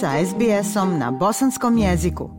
sa SBS-om na bosanskom jeziku.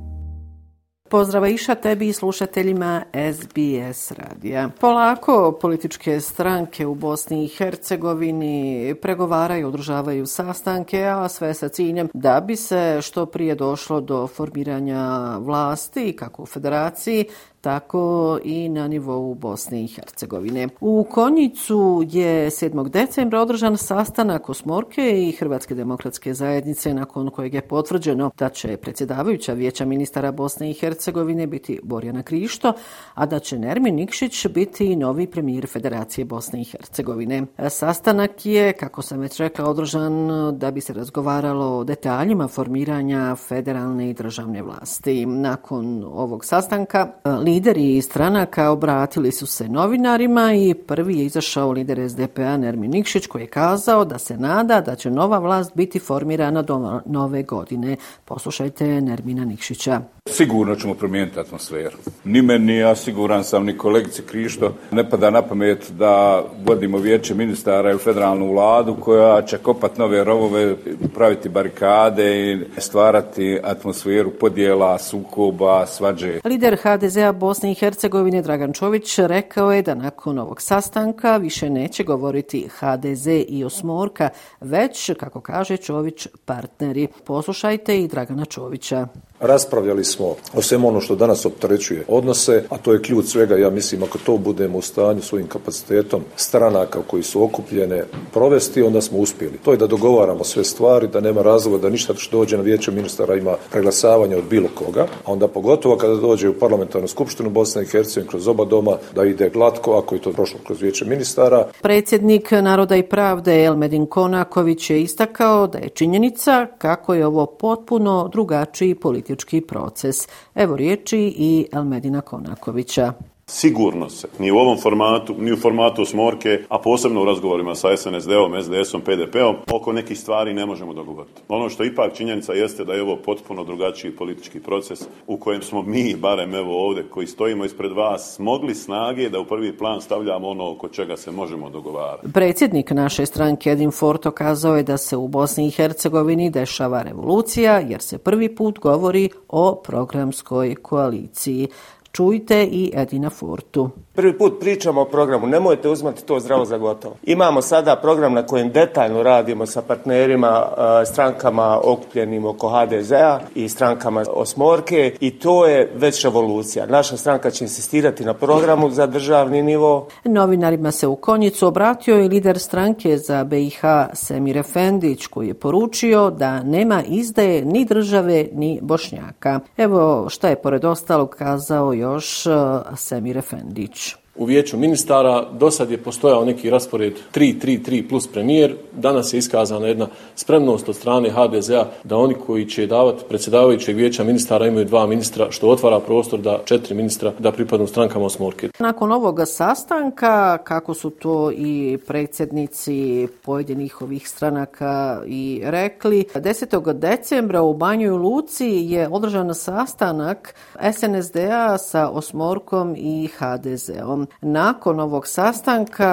Pozdrava iša tebi i slušateljima SBS radija. Polako političke stranke u Bosni i Hercegovini pregovaraju, održavaju sastanke, a sve sa ciljem da bi se što prije došlo do formiranja vlasti kako u federaciji, tako i na nivou Bosne i Hercegovine. U Konjicu je 7. decembra održan sastanak Osmorke i Hrvatske demokratske zajednice nakon kojeg je potvrđeno da će predsjedavajuća vijeća ministara Bosne i Hercegovine biti Borjana Krišto, a da će Nermin Nikšić biti novi premijer Federacije Bosne i Hercegovine. Sastanak je, kako sam već rekla, održan da bi se razgovaralo o detaljima formiranja federalne i državne vlasti. Nakon ovog sastanka, lideri stranaka obratili su se novinarima i prvi je izašao lider SDP-a Nermin Nikšić koji je kazao da se nada da će nova vlast biti formirana do nove godine. Poslušajte Nermina Nikšića. Sigurno ćemo promijeniti atmosferu. Ni meni, ja siguran sam, ni kolegice Krišto, ne pada na pamet da vodimo vijeće ministara i federalnu vladu koja će kopat nove rovove, praviti barikade i stvarati atmosferu podjela, sukoba, svađe. Lider HDZ-a Bosne i Hercegovine Dragan Čović rekao je da nakon ovog sastanka više neće govoriti HDZ i Osmorka, već, kako kaže Čović, partneri. Poslušajte i Dragana Čovića. Raspravljali smo o svemu ono što danas opterećuje odnose, a to je ključ svega, ja mislim, ako to budemo u stanju svojim kapacitetom stranaka koji su okupljene provesti, onda smo uspjeli. To je da dogovaramo sve stvari, da nema razloga da ništa što dođe na vijeće ministara ima preglasavanje od bilo koga, a onda pogotovo kada dođe u parlamentarnu skupštinu Bosne i Hercegovine kroz oba doma, da ide glatko, ako je to prošlo kroz vijeće ministara. Predsjednik Naroda i pravde Elmedin Konaković je istakao da je činjenica kako je ovo potpuno drugačiji politički politički proces. Evo riječi i Elmedina Konakovića. Sigurno se, ni u ovom formatu, ni u formatu Smorke, a posebno u razgovorima sa SNSD-om, SDS-om, PDP-om, oko nekih stvari ne možemo dogovoriti. Ono što ipak činjenica jeste da je ovo potpuno drugačiji politički proces u kojem smo mi, barem evo ovdje, koji stojimo ispred vas, mogli snage da u prvi plan stavljamo ono oko čega se možemo dogovarati. Predsjednik naše stranke Edin Forto kazao je da se u Bosni i Hercegovini dešava revolucija, jer se prvi put govori o programskoj koaliciji. Čujte i Edina Fortu. Prvi put pričamo o programu, nemojte uzmati to zdravo za gotovo. Imamo sada program na kojem detaljno radimo sa partnerima, strankama okupljenim oko HDZ-a i strankama Osmorke i to je već revolucija. Naša stranka će insistirati na programu za državni nivo. Novinarima se u Konjicu obratio i lider stranke za BiH Semir Efendić koji je poručio da nema izdaje ni države ni Bošnjaka. Evo šta je pored ostalog kazao još e, Semir Efendić u vijeću ministara. Do sad je postojao neki raspored 3-3-3 plus premijer. Danas je iskazana jedna spremnost od strane HDZ-a da oni koji će davati predsjedavajućeg vijeća ministara imaju dva ministra, što otvara prostor da četiri ministra da pripadnu strankama Osmorke. Nakon ovoga sastanka, kako su to i predsjednici pojedinih ovih stranaka i rekli, 10. decembra u Banjoj Luci je održan sastanak SNSD-a sa Osmorkom i HDZ-om. Nakon ovog sastanka,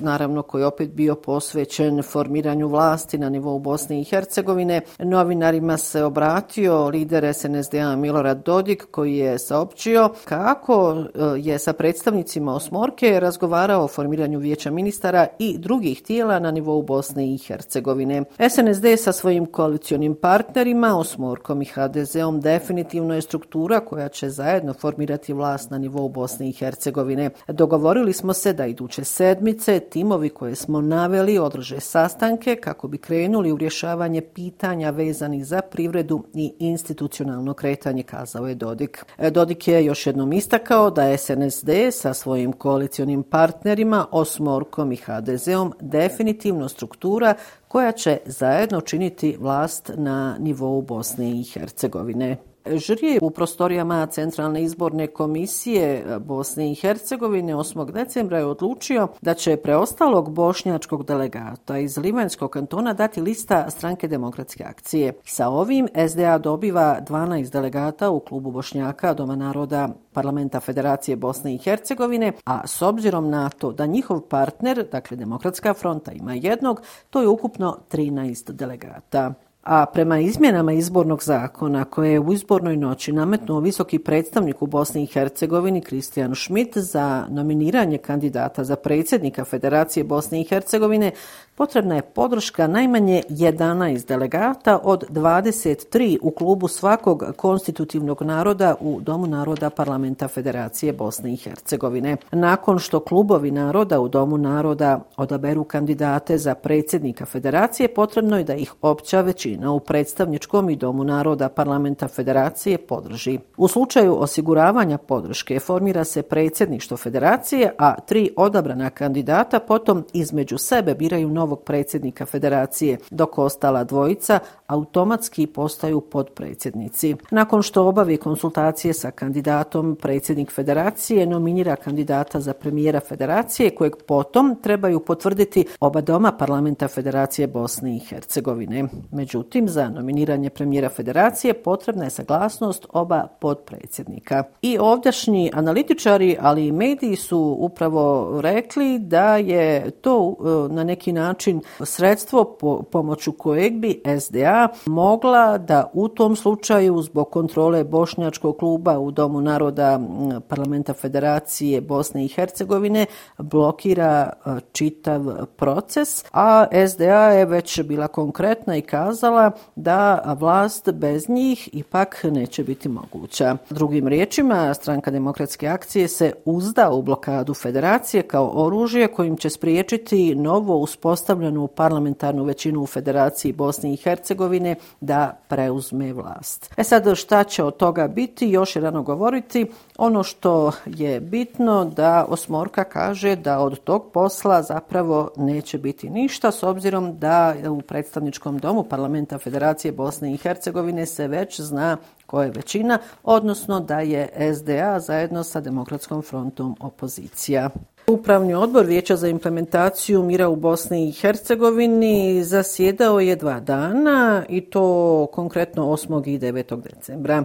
naravno koji je opet bio posvećen formiranju vlasti na nivou Bosne i Hercegovine, novinarima se obratio lider SNSD-a Milorad Dodik koji je saopćio kako e, je sa predstavnicima Osmorke razgovarao o formiranju vijeća ministara i drugih tijela na nivou Bosne i Hercegovine. SNSD sa svojim koalicionim partnerima, Osmorkom i HDZ-om, definitivno je struktura koja će zajedno formirati vlast na nivou Bosne i Hercegovine Hercegovine. Dogovorili smo se da iduće sedmice timovi koje smo naveli održe sastanke kako bi krenuli u rješavanje pitanja vezanih za privredu i institucionalno kretanje, kazao je Dodik. E, Dodik je još jednom istakao da je SNSD sa svojim koalicionim partnerima, Osmorkom i HDZ-om, definitivno struktura koja će zajedno činiti vlast na nivou Bosne i Hercegovine. Žrije u prostorijama Centralne izborne komisije e, Bosne i Hercegovine 8. decembra je odlučio da će preostalog bošnjačkog delegata iz Limanskog kantona dati lista stranke demokratske akcije. Sa ovim SDA dobiva 12 delegata u klubu Bošnjaka Doma naroda parlamenta Federacije Bosne i Hercegovine, a s obzirom na to da njihov partner, dakle Demokratska fronta, ima jednog, to je ukupno 13 delegata. A prema izmjenama izbornog zakona koje je u izbornoj noći nametnuo visoki predstavnik u Bosni i Hercegovini Kristijan Schmidt za nominiranje kandidata za predsjednika Federacije Bosne i Hercegovine, potrebna je podrška najmanje 11 delegata od 23 u klubu svakog konstitutivnog naroda u Domu naroda Parlamenta Federacije Bosne i Hercegovine. Nakon što klubovi naroda u Domu naroda odaberu kandidate za predsjednika Federacije, potrebno je da ih opća većina u predstavničkom i Domu naroda Parlamenta Federacije podrži. U slučaju osiguravanja podrške formira se predsjedništvo Federacije, a tri odabrana kandidata potom između sebe biraju novog predsjednika federacije, dok ostala dvojica automatski postaju podpredsjednici. Nakon što obavi konsultacije sa kandidatom, predsjednik federacije nominira kandidata za premijera federacije, kojeg potom trebaju potvrditi oba doma parlamenta Federacije Bosne i Hercegovine. Međutim, za nominiranje premijera federacije potrebna je saglasnost oba podpredsjednika. I ovdašnji analitičari, ali i mediji su upravo rekli da je to e, na neki način način sredstvo po, pomoću kojeg bi SDA mogla da u tom slučaju zbog kontrole Bošnjačkog kluba u Domu naroda Parlamenta Federacije Bosne i Hercegovine blokira e, čitav proces, a SDA je već bila konkretna i kazala da vlast bez njih ipak neće biti moguća. Drugim riječima, stranka demokratske akcije se uzda u blokadu federacije kao oružje kojim će spriječiti novo uspostavljenu parlamentarnu većinu u Federaciji Bosne i Hercegovine da preuzme vlast. E sad šta će od toga biti, još je rano govoriti. Ono što je bitno da Osmorka kaže da od tog posla zapravo neće biti ništa s obzirom da u predstavničkom domu parlamenta Federacije Bosne i Hercegovine se već zna ko je većina, odnosno da je SDA zajedno sa Demokratskom frontom opozicija. Upravni odbor Vijeća za implementaciju mira u Bosni i Hercegovini zasjedao je dva dana i to konkretno 8. i 9. decembra.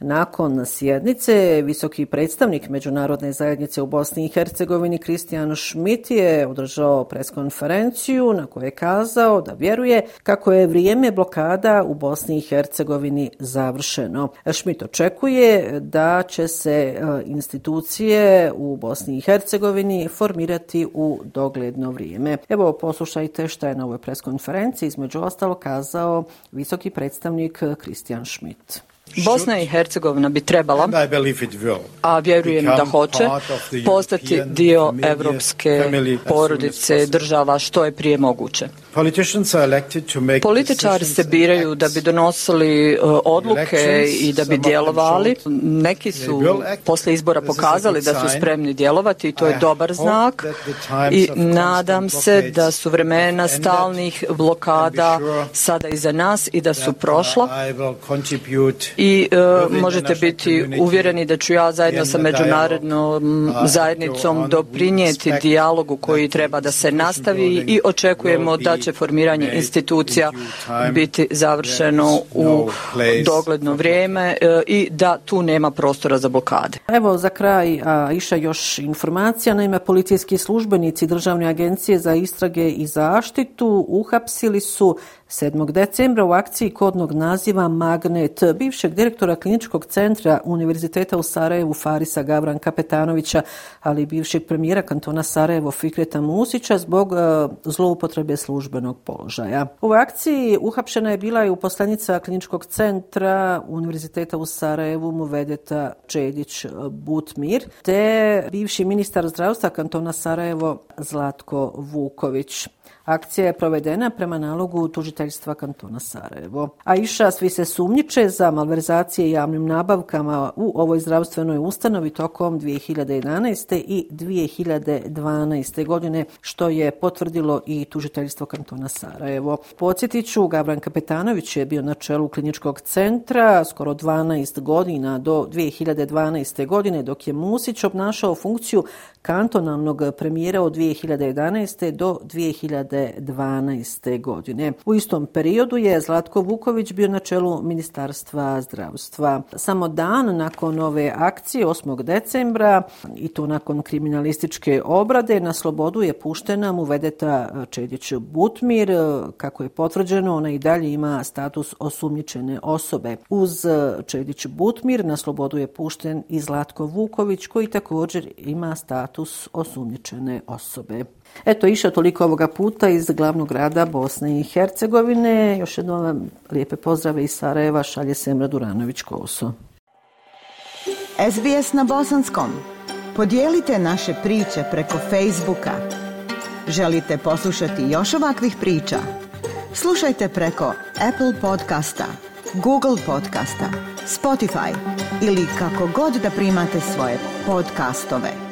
Nakon sjednice, visoki predstavnik Međunarodne zajednice u Bosni i Hercegovini Kristijan Šmit je održao preskonferenciju na kojoj je kazao da vjeruje kako je vrijeme blokada u Bosni i Hercegovini završeno. Šmit očekuje da će se e, institucije u Bosni i Hercegovini formirati u dogledno vrijeme. Evo, poslušajte šta je na ovoj preskonferenciji između ostalo kazao visoki predstavnik Christian Schmidt. Bosna i Hercegovina bi trebala, a vjerujem da hoće, postati dio evropske porodice država što je prije moguće. Političari se biraju da bi donosili uh, odluke i da bi djelovali. Neki su posle izbora pokazali da su spremni djelovati i to je dobar znak. I nadam se da su vremena stalnih blokada sada iza nas i da su prošla. I uh, možete biti uvjereni da ću ja zajedno sa međunarodnom zajednicom doprinijeti dijalogu koji treba da se nastavi i očekujemo da će formiranje institucija biti završeno u dogledno vrijeme e, i da tu nema prostora za blokade. Evo za kraj a, iša još informacija. Naime, policijski službenici Državne agencije za istrage i zaštitu uhapsili su 7. decembra u akciji kodnog naziva Magnet bivšeg direktora kliničkog centra Univerziteta u Sarajevu Farisa Gavran Kapetanovića, ali i bivšeg premijera kantona Sarajevo Fikreta Musića zbog e, zloupotrebe službenog položaja. U akciji uhapšena je bila i uposlenica kliničkog centra Univerziteta u Sarajevu Muvedeta Čedić e, Butmir, te bivši ministar zdravstva kantona Sarajevo Zlatko Vuković. Akcija je provedena prema nalogu tužiteljstva kantona Sarajevo. A iša svi se sumnjiče za malverzacije javnim nabavkama u ovoj zdravstvenoj ustanovi tokom 2011. i 2012. godine, što je potvrdilo i tužiteljstvo kantona Sarajevo. Podsjetiću, Gavran Kapetanović je bio na čelu kliničkog centra skoro 12 godina do 2012. godine, dok je Musić obnašao funkciju kantonalnog premijera od 2011. do 2012 godine. U istom periodu je Zlatko Vuković bio na čelu Ministarstva zdravstva. Samo dan nakon ove akcije, 8. decembra, i to nakon kriminalističke obrade, na slobodu je puštena mu vedeta eh, Čedić Butmir. Eh, kako je potvrđeno, ona i dalje ima status osumnjičene osobe. Uz eh, Čedić Butmir na slobodu je pušten i Zlatko Vuković, koji također ima status osumnjičene osobe. Eto, iša toliko ovoga puta iz glavnog grada Bosne i Hercegovine. Još jednom vam lijepe pozdrave iz Sarajeva, šalje Semra Duranović-Koso. SBS na bosanskom. Podijelite naše priče preko Facebooka. Želite poslušati još ovakvih priča? Slušajte preko Apple podcasta, Google podcasta, Spotify ili kako god da primate svoje podcastove.